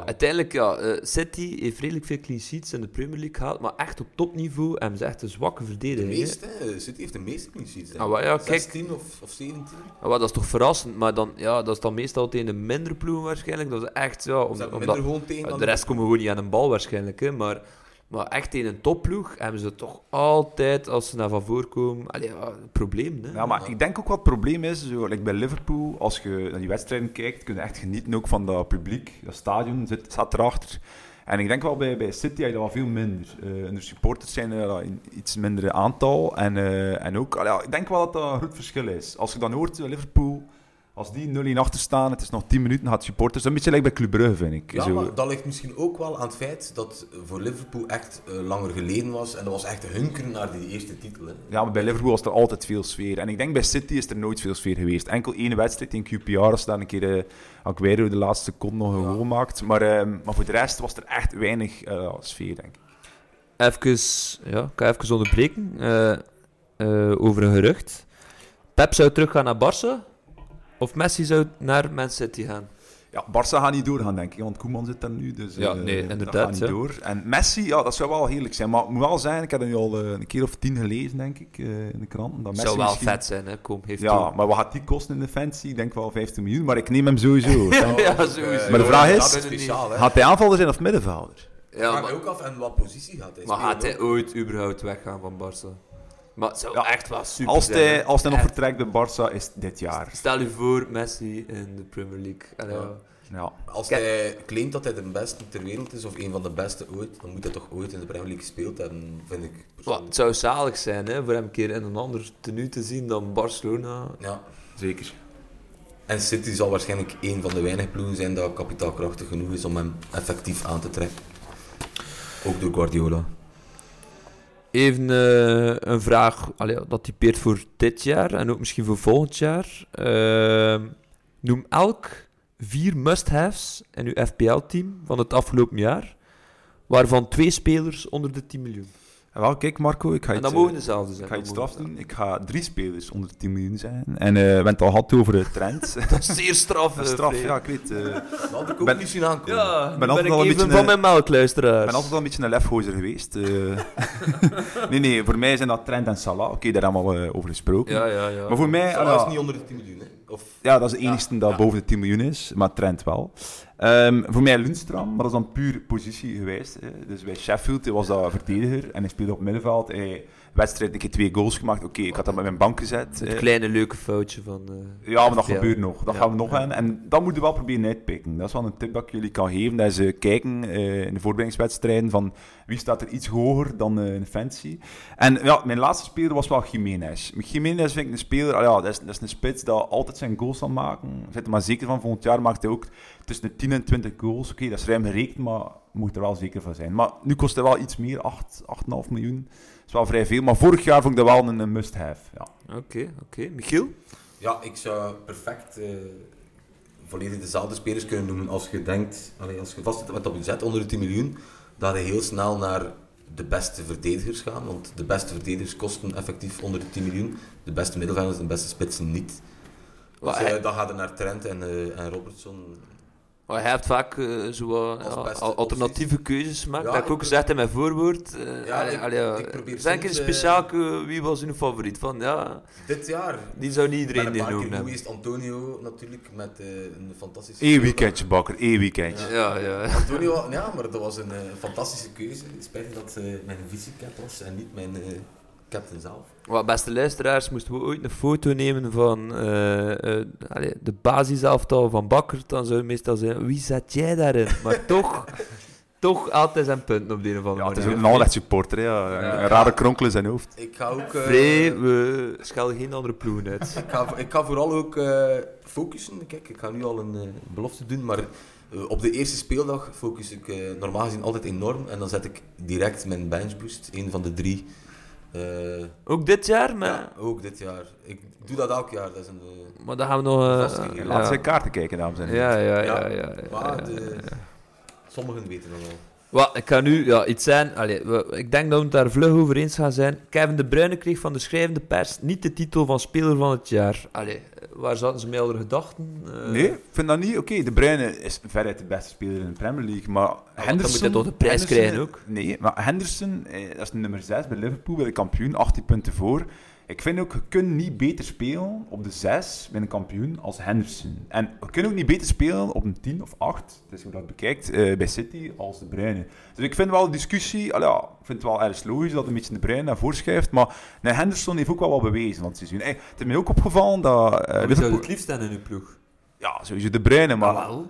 uiteindelijk, ja, eh, City heeft redelijk veel clean sheets in de Premier League gehaald, maar echt op topniveau hebben ze echt een zwakke de verdediging. meeste, hè. City heeft de meeste clean sheets. Ah, ja, kijk. 16 of, of 17. Ja, wat, dat is toch verrassend, maar dan, ja, dat is dan meestal tegen de mindere ploegen waarschijnlijk. Dat is echt, ja, om, omdat, minder tegen dan de rest komen gewoon niet aan een bal waarschijnlijk, hè, maar Maar echt in een topploeg hebben ze toch altijd, als ze naar van voorkomen, allee, ja, een probleem. Hè? Ja, maar ik denk ook wat het probleem is, zo, like bij Liverpool, als je naar die wedstrijden kijkt, kun je echt genieten ook van dat publiek. Dat stadion zit, staat erachter. En ik denk wel bij, bij City heb je dat veel minder. Eh, en de supporters zijn er in iets minder aantal. En, eh, en ook, allee, ik denk wel dat dat een groot verschil is. Als je dan hoort, eh, Liverpool, als die 0-1 achter staan, het is nog 10 minuten, gaat supporters. Een beetje like bij Club Brugge, vind ik. Ja, Zo. maar dat ligt misschien ook wel aan het feit dat voor Liverpool echt eh, langer geleden was. En dat was echt hunkeren naar die eerste titel. Hè. Ja, maar bij Liverpool was er altijd veel sfeer. En ik denk bij City is er nooit veel sfeer geweest. Enkel één wedstrijd in QPR, als daar een keer uh, Aguero de laatste seconde nog een Ja. goal maakt. Maar, eh, maar voor de rest was er echt weinig eh, sfeer, denk ik. Even, ja, ik ga even onderbreken eh, eh, over een gerucht. Pep zou teruggaan naar Barça, of Messi zou naar Man City gaan. Ja, Barça gaat niet doorgaan, denk ik, want Koeman zit daar nu. Dus, Ja, eh, nee, dat inderdaad, gaat niet ja. door. En Messi, ja, dat zou wel heerlijk zijn. Maar het moet wel zijn, ik heb dat nu al eh, een keer of tien gelezen, denk ik, eh, in de krant. Dat Messi zou wel misschien- vet zijn, hè? Kom, heeft Ja, toe. maar wat gaat die kosten in de fancy? Ik denk wel 15 miljoen, maar ik neem hem sowieso. ja, sowieso. Maar de vraag is- Dat is speciaal, hè. Gaat hij aanvaller zijn of middenvelder? Ja, Ja, maar maar, ook af en wat positie gaat hij maar spelen, gaat hij ooit überhaupt weggaan van Barça? Maar het zou Ja, echt wel super Als zijn. hij, als hij nog vertrekt bij Barça, is dit jaar. Stel je voor, Messi in de Premier League. Allee, Ja. ja. Als Kijk. hij claimt dat hij de beste ter wereld is, of een van de beste ooit, dan moet hij toch ooit in de Premier League gespeeld hebben, vind ik Wat, persoonlijk. het zou zalig zijn hè, voor hem een keer in een ander tenue te zien dan Barcelona. Ja. Zeker. En City zal waarschijnlijk een van de weinige ploegen zijn dat kapitaalkrachtig genoeg is om hem effectief aan te trekken. Ook door Guardiola. Even eh, een vraag, dat typeert voor dit jaar en ook misschien voor volgend jaar. Ehm, noem elk vier must-haves in uw FPL-team van het afgelopen jaar, waarvan twee spelers onder de 10 miljoen. En wel, kijk Marco, ik ga En iets, dat eh, mogen dezelfde zijn. ik ga dat iets mogen straf doen. Ik ga drie spelers onder de 10 miljoen zijn. En eh we hebben het al gehad over de trend. Dat is zeer straf. Dat is eh, straf, Freek. ja, ik weet. eh, Dat had ik ook Ben- niet zien aankomen. Ja, ben ben, altijd ik een beetje van mijn melkluisteraars. Ik ben altijd wel een beetje een lefgozer geweest. eh. nee, nee, voor mij zijn dat Trent en Salah. Oké, daar hebben we al eh, over gesproken. Ja, ja, ja. Maar voor mij... Salah ah, is niet onder de 10 miljoen, hè? Of, Ja, dat is de enigste dat ja. boven de 10 miljoen is, maar Trent wel. Ehm, voor mij Lundstram, maar dat is dan puur positie geweest. Hè. Dus bij Sheffield was dat verdediger en hij speelde op middenveld. Hij wedstrijd een keer twee goals gemaakt. Oké, ik had dat met mijn bank gezet. Het kleine leuke foutje van... eh, Ja, maar dat gebeurt nog. Dat Ja, gaan we nog ja. aan. En dat moeten we wel proberen uitpikken. Dat is wel een tip dat ik jullie kan geven. Dat ze kijken eh, in de voorbereidingswedstrijden van wie staat er iets hoger dan eh, de fantasy. En ja, mijn laatste speler was wel Jiménez. Jiménez vind ik een speler, ah ja, dat, is, dat is een spits dat altijd zijn goals zal maken. Ik zit er maar zeker van, volgend jaar maakt hij ook tussen de 10 en 20 goals. Oké, dat is ruim gerekend, maar moet er wel zeker van zijn. Maar nu kost hij wel iets meer, 8, 8,5 miljoen. Dat is wel vrij veel. Maar vorig jaar vond ik dat wel een, een must-have. Ja. Oké, oké. Michiel? Ja, ik zou perfect eh, volledig dezelfde spelers kunnen noemen als je denkt, allee, als je vast zit met dat budget onder de 10 miljoen, dat je heel snel naar de beste verdedigers gaan, want de beste verdedigers kosten effectief onder de 10 miljoen, de beste middenvelders en de beste spitsen niet. Wat, Dus, eh, dan gaat er naar Trent en, eh, en Robertson. Wat hij heeft vaak eh, zo al- alternatieve keuzes gemaakt. Ja, dat heb ik ook gezegd in mijn voorwoord. Eh, Ja, allee, ik- allee, ik probeer soms, eh, speciaal, eh, wie was uw favoriet? Van, ja, Dit jaar, die zou niet iedereen een die noemen hebben. geweest, Antonio natuurlijk, met eh, een fantastische... Eén weekendje, Bakker. Één weekendje. Ja, ja. Antonio, ja, maar dat was een eh, fantastische keuze. Spijtig dat eh, mijn vice-cap was en niet mijn eh, captain zelf. Wat beste luisteraars, moesten we ooit een foto nemen van eh, eh, allee, de basiselftal van Bakker, dan zou het meestal zijn, wie zet jij daarin? Maar toch, toch altijd zijn punten op de een of andere Ja, het is manier. een Anderlecht supporter. hè, Ja. Ja. Een rare kronkel in zijn hoofd. Ik ga ook... eh, Vrij, we schelden geen andere ploegen uit. ik, ga, ik ga vooral ook eh, focussen. Kijk, ik ga nu al een belofte doen, maar op de eerste speeldag focus ik eh, normaal gezien altijd enorm. En dan zet ik direct mijn bench boost, een van de drie. Eh, Ook dit jaar, maar, ja, ook dit jaar. Ik doe dat elk jaar. Dat is een, eh, maar dan gaan we nog... eh, Vastgegeven. Laat ja. zijn kaarten kijken, dames en heren. Ja, ja, ja. Ja, ja, ja, maar de- ja. sommigen weten dat wel. Wat, ik ga nu ja, iets zijn. Allee, ik denk dat we het daar vlug over eens gaan zijn. Kevin De Bruyne kreeg van de schrijvende pers niet de titel van speler van het jaar. Allee, waar zaten ze met alle gedachten? Eh, Nee, ik vind dat niet. Oké, De Bruyne is veruit de beste speler in de Premier League, maar dan Henderson... moet hij toch de prijs Henderson- krijgen ook? Nee, maar Henderson, eh, dat is nummer 6 bij Liverpool, bij de kampioen, 18 punten voor. Ik vind ook, je kunt niet beter spelen op de 6 met een kampioen als Henderson. En je kunt ook niet beter spelen op een 10 of 8, het is hoe dat bekijkt, eh, bij City als de Bruyne. Dus ik vind wel de discussie, al ja, ik vind het wel erg logisch dat een beetje de Bruyne naar voren schuift, maar nee, Henderson heeft ook wel wat bewezen van het seizoen. Hey, het is mij ook opgevallen dat... eh, Wie zou het liefst hebben in uw ploeg? ja, sowieso de Bruyne, maar wel.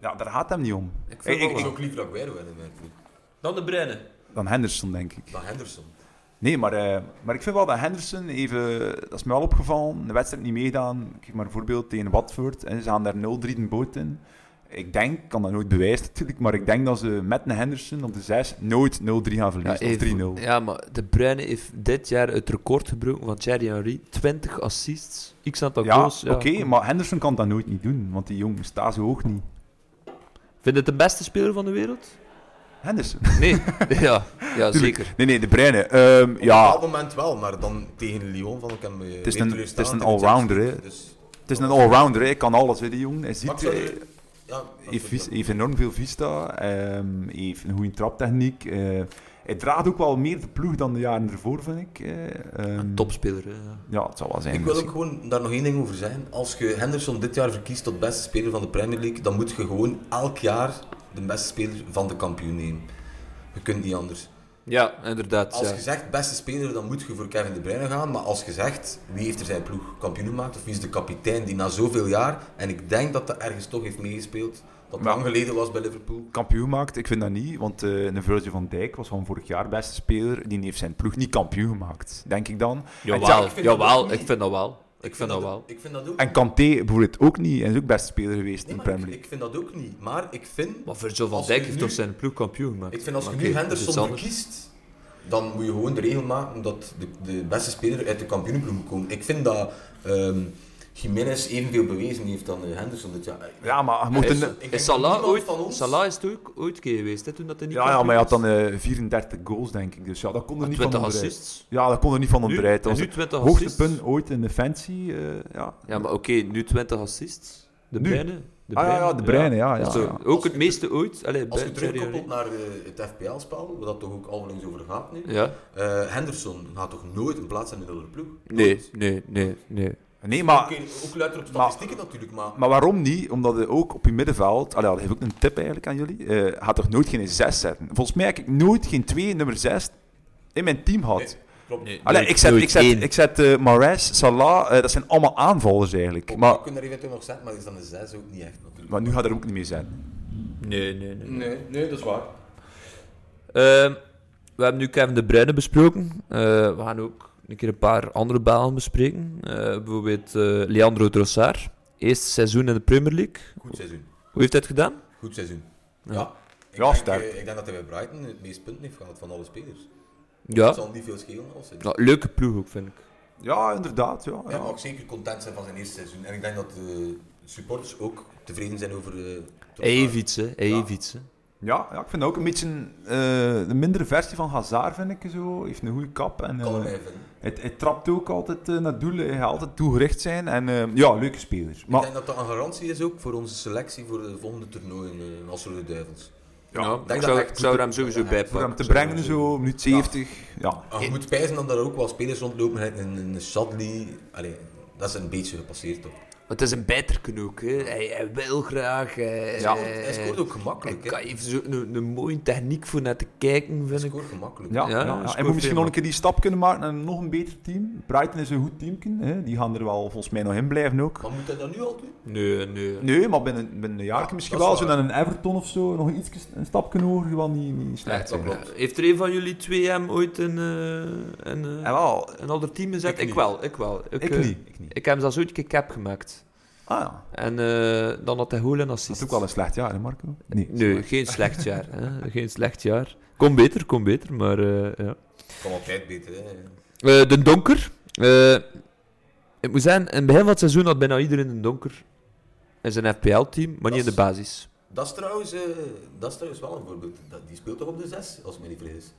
ja, daar gaat het hem niet om. Ik vind Hey, ik- zou ook liever Aguero hebben in mijn ploeg. Dan de Bruyne. Dan Henderson, denk ik. Dan Henderson. Nee, maar, eh, maar ik vind wel dat Henderson even... Dat is me wel opgevallen. De wedstrijd niet meegedaan. Ik geef maar een voorbeeld tegen Watford. En ze gaan daar 0-3 de boot in. Ik denk, ik kan dat nooit bewijzen natuurlijk, maar ik denk dat ze met een Henderson op de 6 nooit 0-3 gaan verliezen. of 3-0. Ja, maar de Bruyne heeft dit jaar het record gebroken van Thierry Henry. 20 assists, x aantal Ja, goals. oké, kom. maar Henderson kan dat nooit niet doen, want die jongen staat zo hoog niet. Vind je het de beste speler van de wereld? Henderson? Nee. ja, ja zeker. Nee, nee, de Bruyne. Ehm, Op een ja, bepaald moment wel, maar dan tegen Lyon vond ik hem eh, Het is weer een- het is een allrounder, hè. Dus, het is een allrounder, hè. hij kan alles, hè, die jongen. Hij ziet, eh, ja, dat heeft, enorm veel vista, ehm, heeft een goede traptechniek. eh, hij draagt ook wel meer de ploeg dan de jaren ervoor, vind ik. eh, ehm, Een topspeler. Hè. ja. Het zal wel zijn. Ik wil ook gewoon daar nog één ding over zeggen. Als je Henderson dit jaar verkiest tot beste speler van de Premier League, dan moet je gewoon elk jaar de beste speler van de kampioen nemen. Je kunt niet anders. Ja, inderdaad. Als ja. je zegt beste speler, dan moet je voor Kevin De Bruyne gaan. Maar als je zegt wie heeft er zijn ploeg kampioen gemaakt, of wie is de kapitein die na zoveel jaar, en ik denk dat dat ergens toch heeft meegespeeld, dat Maar- lang geleden was bij Liverpool. Kampioen maakt, ik vind dat niet, want eh een Virgil van Dijk was van vorig jaar beste speler. Die heeft zijn ploeg niet kampioen gemaakt, denk ik dan. Jawel, Ja, ik vind dat jawel ik vind dat wel. Ik vind dat wel. Ik vind dat ook En Kanté bijvoorbeeld ook niet, en is ook beste speler geweest Nee, in de Premier ik, League. ik vind dat ook niet. Maar ik vind, Maar Virgil van Dijk heeft toch zijn ploeg kampioen gemaakt? ik vind als je nu Henderson verkiest, dan moet je gewoon de regel maken dat de, de beste speler uit de kampioenenploeg moet komen. Ik vind dat ehm Jiménez evenveel bewezen heeft dan Henderson dit jaar. Ja, maar je moet Is- een... Is Salah ooit... van ons- Salah is het ook ooit keer geweest, hè, toen dat hij niet Ja, ja, maar hij had dan eh, 34 goals, denk ik. Dus ja, dat kon er was. niet van 20 onderuit. Ja, dat kon er niet van onderuit. Dat nu het 20 hoogste assists. punt ooit in de fancy. eh, ja. Ja, maar oké, nu 20 assists. De Nu? Bruyne. De ah ja, ja, de Breine, ja. ja, ook het meeste ooit. Allee, Als je terugkoppelt naar eh, het FPL-spel, waar dat toch ook alweer over gaat nu, Ja? eh, Henderson gaat toch nooit een plaats in de ploeg? Nee, nee, nee, nee. Nee, maar... Oké, ook luider op statistieken natuurlijk, maar... Maar waarom niet? Omdat hij ook op je middenveld, allee, dat heeft ook een tip eigenlijk aan jullie, eh gaat toch nooit geen 6 zetten? Volgens mij heb ik nooit geen 2 nummer 6 in mijn team gehad. Nee, klopt. Nee, Allee, nooit- ik zet, ik zet, één. ik zet eh, Mahrez, Salah, eh, dat zijn allemaal aanvallers eigenlijk. Ook, Maar, je kunt er eventueel nog zetten, maar is dan een 6 ook niet echt natuurlijk. maar nu gaat er ook niet meer zijn. Nee, nee, nee. Nee, nee, dat is waar. Ehm, we hebben nu Kevin De Bruyne besproken. Eh, we gaan ook een keer een paar andere balen bespreken. Eh, bijvoorbeeld eh, Leandro Trossard. Eerste seizoen in de Premier League. Goed seizoen. Hoe heeft hij het gedaan? Goed seizoen. Ja. Ja. Ik, Ja, denk, sterk. eh, ik denk dat hij bij Brighton het meeste punten heeft gehad van alle spelers. Ja. Het zal niet veel schelen als hij. ja leuke ploeg ook, vind ik. Ja, inderdaad. Ja, Hij ja. mag zeker content zijn van zijn eerste seizoen. En ik denk dat de supporters ook tevreden zijn over... hè. Hij Ja. Ja, ik vind dat ook een beetje eh, de mindere versie van Hazard, vind ik zo. Heeft een goede kap. En, Kan hem even. Hij, hij trapt ook altijd eh, naar doelen. Hij gaat altijd toegericht zijn. En eh, ja, leuke speler. Ik Maar denk dat dat een garantie is ook voor onze selectie voor de volgende toernooien uh, als Rode Duivels. Ja, denk ik dat zou, ik zou er hem sowieso ja, bij voor hem te brengen, zo, minuut 70. Ja. Je moet pijzen dat er ook wel spelers rondlopen. Een, een Shadley. Allee, dat is een beetje gepasseerd toch. Maar het is een bijterken ook, hè. Hij, hij wil graag. Hij, Ja, hij, hij scoort ook hij gemakkelijk. hè. kan- heeft zo een, een mooie techniek voor naar te kijken, Hij vind ik. scoort gemakkelijk. Ja, Ja, ja, hij ja. scoort Hij moet misschien nog een keer die stap kunnen maken naar een nog een beter team. Brighton is een goed team. Hè. Die gaan er wel volgens mij nog in blijven ook. Maar moet hij dat nu al doen? Nee, nee. Nee, maar binnen, binnen een jaar Ja, misschien wel. Zo naar een Everton of zo. Nog iets, een stapje hoger, wel niet, niet slecht klopt. Heeft er een van jullie twee hem ooit in eh, een, eh, En wel, een ander team gezet? Ik Ik, wel, ik wel. Ik, ik eh, niet. Ik niet. Ik heb hem zelfs ooit een keer cap gemaakt. Ah ja, En eh, dan had hij goal en dat assist. is ook wel een slecht jaar, hè Marco? Nee. Nee, geen slecht jaar. Hè? Geen slecht jaar. Kom beter, kom beter, maar eh, ja. Kan altijd beter. Hè. Eh, de donker. Eh, ik moet zeggen, in het begin van het seizoen had bijna iedereen een donker in zijn FPL-team, maar niet in de is- basis. Dat, is trouwens, eh, dat is trouwens wel een voorbeeld. Dat, die speelt toch op de 6, als ik me niet vergis.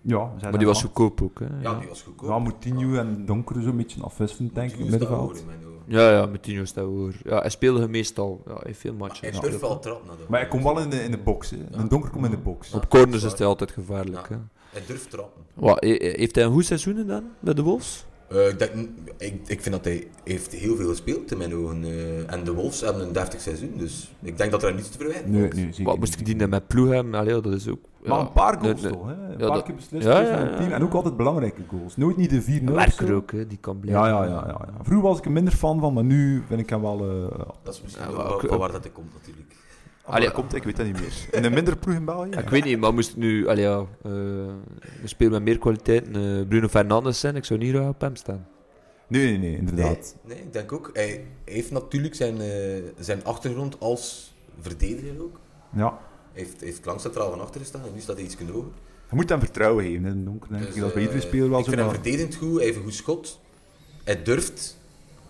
Ja, zijn Maar die was goedkoop ook. Hè? Ja, Ja, die was goedkoop. Ja, Moutinho en Donker zo'n beetje afwisselend, denk ik, in het middenveld. In ja, ja met Tino staat hoor. Ja, hij speelde meestal. Ja, hij heeft veel matchen. Hij durft wel trap naar de Maar hij komt wel in de, in de box. Hè. Een Donker komt in de box. Ja. Op corners is hij altijd gevaarlijk. Ja. Hè? Hij durft trappen. Wat, he- he- heeft hij een goed seizoen gedaan bij de Wolves? Eh, ik, denk, ik, ik vind dat hij heeft heel veel gespeeld in mijn ogen. eh, en de Wolves hebben een deftig seizoen, dus ik denk dat er niets te verwijten Nee, valt. nee, zeker Wat moest ik die dan met ploeg hebben? Allee, dat is ook... Maar ja, een paar goals nee, toch, hè? Een Ja, paar keer beslist ja, ja, team. En ook altijd belangrijke goals. Nooit niet de 4-0 Een of werker ook, hè, die kan blijven. Ja, ja, ja, ja, ja. Vroeger was ik er minder fan van, maar nu vind ik hem wel... eh Dat is misschien ook wel ook- van waar dat hij komt natuurlijk. Ah, Allee, dat komt, ik weet dat niet meer. In een minder ploeg in België? Ja, ik weet niet, maar moest het nu... Allee, ja, eh, een speler met meer kwaliteit, eh, Bruno Fernandes zijn, ik zou niet graag op hem staan. Nee, nee, nee, inderdaad. Nee, nee, ik denk ook. Hij, heeft natuurlijk zijn, eh, zijn achtergrond als verdediger ook. Ja. Hij heeft, heeft lang centraal van achter gestaan en nu staat hij iets hoger. Je moet hem vertrouwen geven in het donker, denk Dus, ik. Dat bij iedere speler wel Ik zo. vind hem verdedigend goed, hij heeft een goed schot. Hij durft.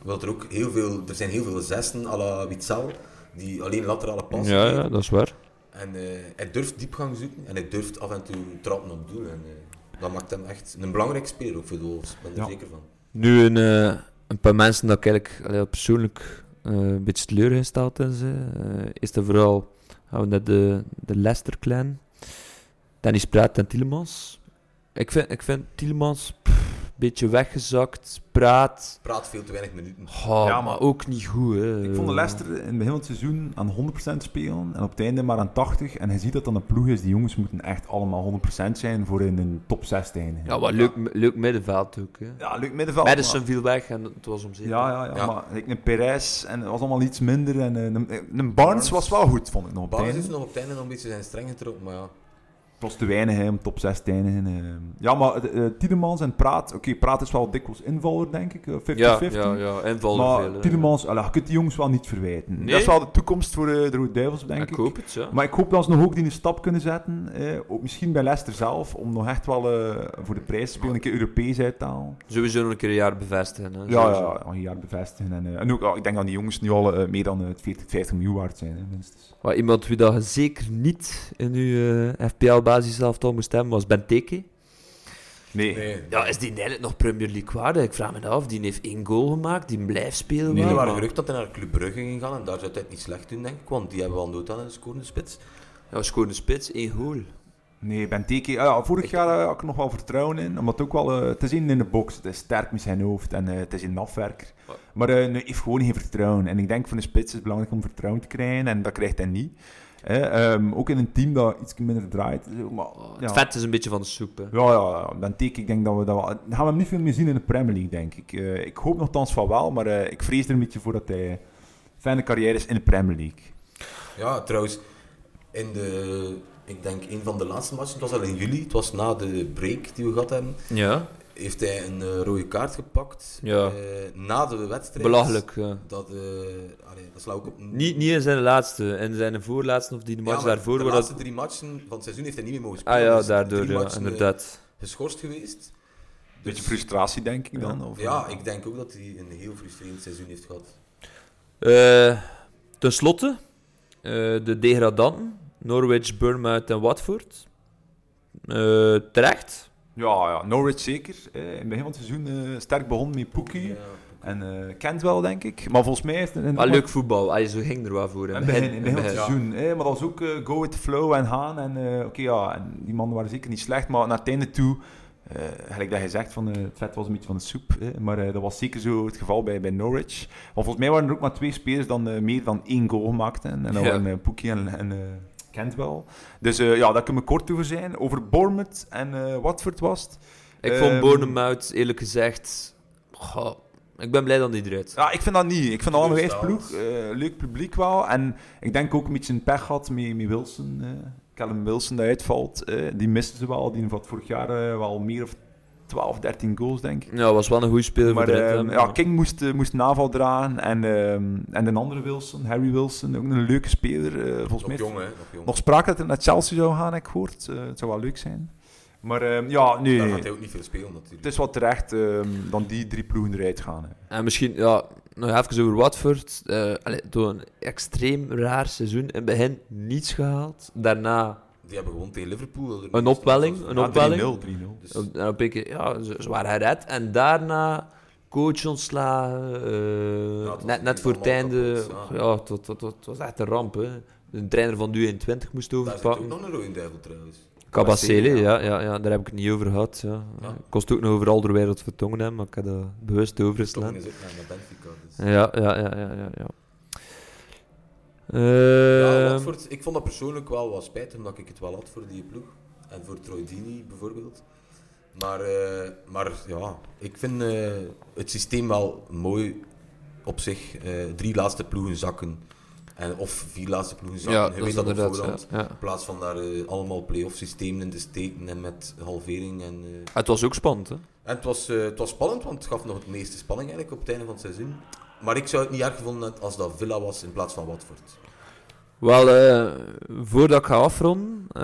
Wil er, ook heel veel, er zijn heel veel zessen à la Witsel, die alleen laterale passen Ja, ja, dat is waar. En eh, hij durft diepgang zoeken en hij durft af en toe trappen op doel. En, eh, dat maakt hem echt een belangrijk speler ook voor de Wolves, ik ben er Ja. zeker van. Nu een, eh, een paar mensen dat ik eigenlijk allee, persoonlijk eh, een beetje teleurgesteld. Eh, is er vooral, gaan we de, de Leicester-clan. Dennis Praat en Tielemans. Ik vind, ik vind Tielemans pff, beetje weggezakt. Praat, Praat veel te weinig minuten. oh, Ja, maar maar- ook niet goed. Hè. Ik vond de Leicester in het begin van het seizoen aan 100% spelen en op het einde maar aan 80%. En je ziet dat dan een ploeg is, die jongens moeten echt allemaal 100% zijn voor in een top 6 te eindigen. Ja, wat leuk, leuk middenveld ook. Hè. Ja, leuk middenveld. Madison viel weg en het was om zeep. Ja, ja, ja, Ja. maar like, een Perez en het was allemaal iets minder. En eh, een, een Barnes was wel goed, vond ik nog Barnes heeft nog op het einde nog een beetje zijn streng getrokken, maar ja. Was te weinig hè, om top 6 te eindigen. eh. Ja, maar eh, Tielemans en Praat... Oké, Praat is wel dikwijls invaller, denk ik. eh, 50-50. ja, ja, ja, invallen Maar veel. hè. Tielemans, allee, je kunt die jongens wel niet verwijten. Nee. Dat is wel de toekomst voor de Rode Duivels, denk ik. ik hoop het, ja. Maar ik hoop dat ze nog ook die een stap kunnen zetten. Eh, ook misschien bij Leicester zelf, om nog echt wel voor de prijs te spelen, een keer Europees uit te halen. Sowieso nog een keer een jaar bevestigen. Hè. Ja, ja, een jaar bevestigen. En, en ook, ja, ik denk dat die jongens nu al meer dan eh, 40, 50 miljoen waard zijn, hè, minstens. Maar iemand wie dat je zeker niet in uw eh, FPL-basiselftal moest hebben, was Benteke. Nee. Nee, Ja, is die eigenlijk nog Premier League waardig? Ik vraag me dat af. Die heeft één goal gemaakt, die blijft spelen. Nee, wel, er waren maar- geruchten dat hij naar Club Brugge ging gaan en daar zou hij het niet slecht doen, denk ik. Want die hebben wel nood aan een scorende spits. Ja, scoorde spits, één goal. Nee, Benteke, ah ja, vorig jaar eh, had ik er nog wel vertrouwen in. Omdat het ook wel, eh, het is in in de box, het is sterk met zijn hoofd en eh, het is een afwerker. Maar nee, heeft gewoon geen vertrouwen. En ik denk voor een spits is het belangrijk om vertrouwen te krijgen en dat krijgt hij niet. Hè, ehm, ook in een team dat iets minder draait. Maar, Oh, het vet is een beetje van de soep. Hè. Ja, ja, ja. Benteke, ik denk dat we dat wel... Dan gaan we hem niet veel meer zien in de Premier League, denk ik. Eh, ik hoop nogthans van wel, maar eh, ik vrees er een beetje voor dat hij een fijne carrière is in de Premier League. Ja, trouwens, in de, ik denk een van de laatste matchen, het was al in juli, het was na de break die we gehad hebben, Ja, heeft hij een eh, rode kaart gepakt. Ja. eh, na de wedstrijd. belachelijk. Ja. Dat, eh allee, dat slaat ook op... Niet, niet in zijn laatste, in zijn voorlaatste of die Ja, match maar daarvoor. de waar laatste dat... drie matchen van het seizoen heeft hij niet meer mogen Ah spelen. ja, Dus daardoor, drie ja, matchen, inderdaad. geschorst geweest. Beetje Dus- frustratie, denk ik dan. Of, Ja, ik denk ook dat hij een heel frustrerend seizoen heeft gehad. Eh, ten slotte, eh, de degradanten, Norwich, Bournemouth en Watford. Eh, terecht. Ja, ja, Norwich zeker. Eh, in het begin van het seizoen eh, sterk begonnen met Pookie. Ja, En eh kent wel, denk ik. Maar volgens mij heeft het... Maar leuk voetbal, Allee, zo ging er wel voor. In het begin, in het begin van het seizoen. Maar dat was ook eh, go with the flow en gaan. En eh, oké, ja, en die mannen waren zeker niet slecht. Maar naar het einde toe, eh gelijk dat je zegt, van, eh, het vet was een beetje van de soep. maar eh, dat was zeker zo het geval bij, bij Norwich. Maar volgens mij waren er ook maar twee spelers dan eh, meer dan één goal gemaakten. En dat Ja. waren Pookie en, en eh, Cantwell. Dus eh, ja, daar kunnen we kort over zijn. Over Bournemouth en eh, Watford was het. Ik Ehm, vond Bournemouth, eerlijk gezegd... goh, ik ben blij dat die eruit. Ja, ik vind dat niet. Ik vind dat wel een wijs ploeg. eh, leuk publiek wel. En ik denk ook een beetje een pech had met, met Wilson. eh Callum Wilson die uitvalt. eh, die misten ze wel. Die had vorig jaar wel meer of 12, 13 goals, denk ik. Ja, was wel een goede speler Maar voor ehm, ja, King moest, eh, moest naval dragen. En, ehm, en de andere Wilson, Harry Wilson, ook een leuke speler. eh, volgens Nog mij jong, hè? Nog jong. nog sprake dat hij naar Chelsea zou gaan, heb ik gehoord. Eh, het zou wel leuk zijn. Maar ehm, ja, nee. Daar gaat hij ook niet veel spelen, natuurlijk. Het is wel terecht ehm, dan die drie ploegen eruit gaan. Hè. En misschien, ja, nog even over Watford. eh allee, door een extreem raar seizoen. In het begin niets gehaald. Daarna Die hebben gewoon tegen Liverpool... een opwelling. Een Ja, opwelling. 3-0. 3-0. Dus, Op- En op een keer, ja, ze, ze waren gered. En daarna coach ontslagen. eh, net, net voor het einde. ja. Ja, het, het, het- het was echt een ramp. Hè. De trainer van de U21 moest daar zit ook overpakken. nog een rode duivel, trouwens. Cabacele, ja, ja, ja, daar heb ik het niet over gehad. Ja. Ja. Ik kost ook nog over al de wereld vertongen hebben, maar ik heb dat bewust Toch overgeslaan. is ook naar Benfica. Dus. Ja, ja, ja, ja, ja. ja. Ja, Ehm, Watford, ik vond dat persoonlijk wel wat spijtig, omdat ik het wel had voor die ploeg. En voor Troy Deeney bijvoorbeeld. Maar, eh, maar ja, ik vind eh, het systeem wel mooi op zich. Eh, drie laatste ploegen zakken. En, of vier laatste ploegen zakken. ja, Je dat weet is dat op voorhand. Ja, ja. In plaats van daar allemaal play-off systemen in te steken en met halvering. En, eh, Het was ook spannend, hè? en het was, eh, het was spannend, want het gaf nog het meeste spanning eigenlijk op het einde van het seizoen. Maar ik zou het niet erg gevonden hebben als dat Villa was in plaats van Watford. Wel, eh, voordat ik ga afronden, eh,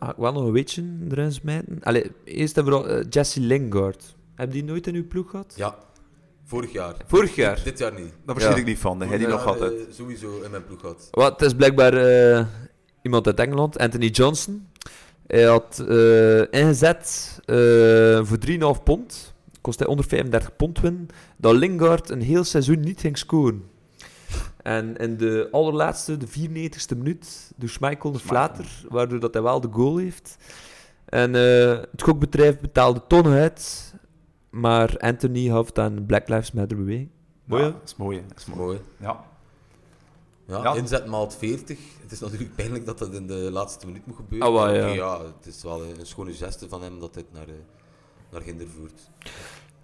ga ik wel nog een weetje erin smijten. Allee, eerst en vooral eh, Jesse Lingard. Heb die nooit in uw ploeg gehad? Ja, vorig jaar. Vorig jaar? Dit, dit jaar niet. Daar verschil Ja. ik niet van. Hij die nog eh, sowieso in mijn ploeg gehad. Wat, het is blijkbaar eh, iemand uit Engeland, Anthony Johnson. Hij had eh, ingezet eh, voor 3,5 pond. Kost hij onder 35 pond winnen. Dat Lingard een heel seizoen niet ging scoren. En in de allerlaatste, de 94ste minuut, door Schmeichel de flater, waardoor dat hij wel de goal heeft. En eh, het gokbedrijf betaalde tonnen uit, maar Anthony het aan Black Lives Matter beweging. Mooi, ja, dat is mooi. Dat is mooi. Ja. Ja, Ja. inzet maalt 40. Het is natuurlijk pijnlijk dat dat in de laatste minuut moet gebeuren. Maar ja. ja, het is wel een schone geste van hem dat dit naar, eh, naar Ginder voert.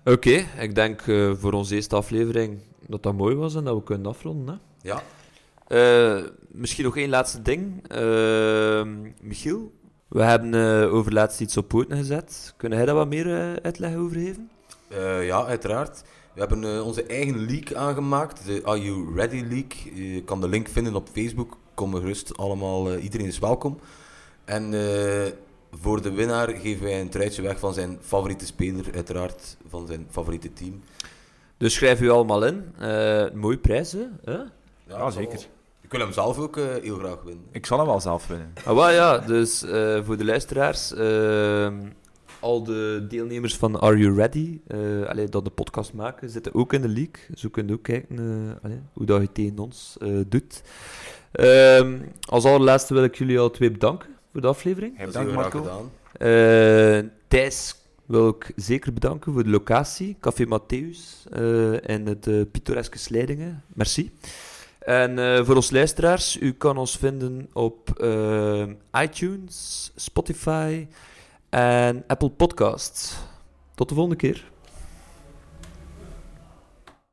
Oké, ik denk eh, voor onze eerste aflevering dat dat mooi was en dat we kunnen afronden. Hè? Ja, Eh, misschien nog één laatste ding. Eh, Michiel, we hebben over laatst iets op poten gezet. Kunnen jij daar wat meer uitleg over geven? Ja, uiteraard. We hebben onze eigen leak aangemaakt, de Are You Ready Leak. Je kan de link vinden op Facebook. Kom gerust allemaal, iedereen is welkom. En voor de winnaar geven wij een truitje weg van zijn favoriete speler, uiteraard van zijn favoriete team. Dus schrijf u allemaal in. Eh mooie prijzen. Hè? Ja, zeker. Ik wil hem zelf ook eh, heel graag winnen. Ik zal hem wel zelf winnen. Ah, wel, ja, dus eh, voor de luisteraars, ehm, al de deelnemers van Are You Ready, eh allee, dat de podcast maken, zitten ook in de league. Zo kun je ook kijken eh, allee, hoe dat je tegen ons eh, doet. Ehm, als allerlaatste wil ik jullie al twee bedanken voor de aflevering. Graag Marco. gedaan. Eh, Thijs wil ik zeker bedanken voor de locatie, Café Matthäus eh en het eh, pittoreske Slijdingen. Merci. En eh, voor ons luisteraars, u kan ons vinden op iTunes, Spotify en Apple Podcasts. Tot de volgende keer.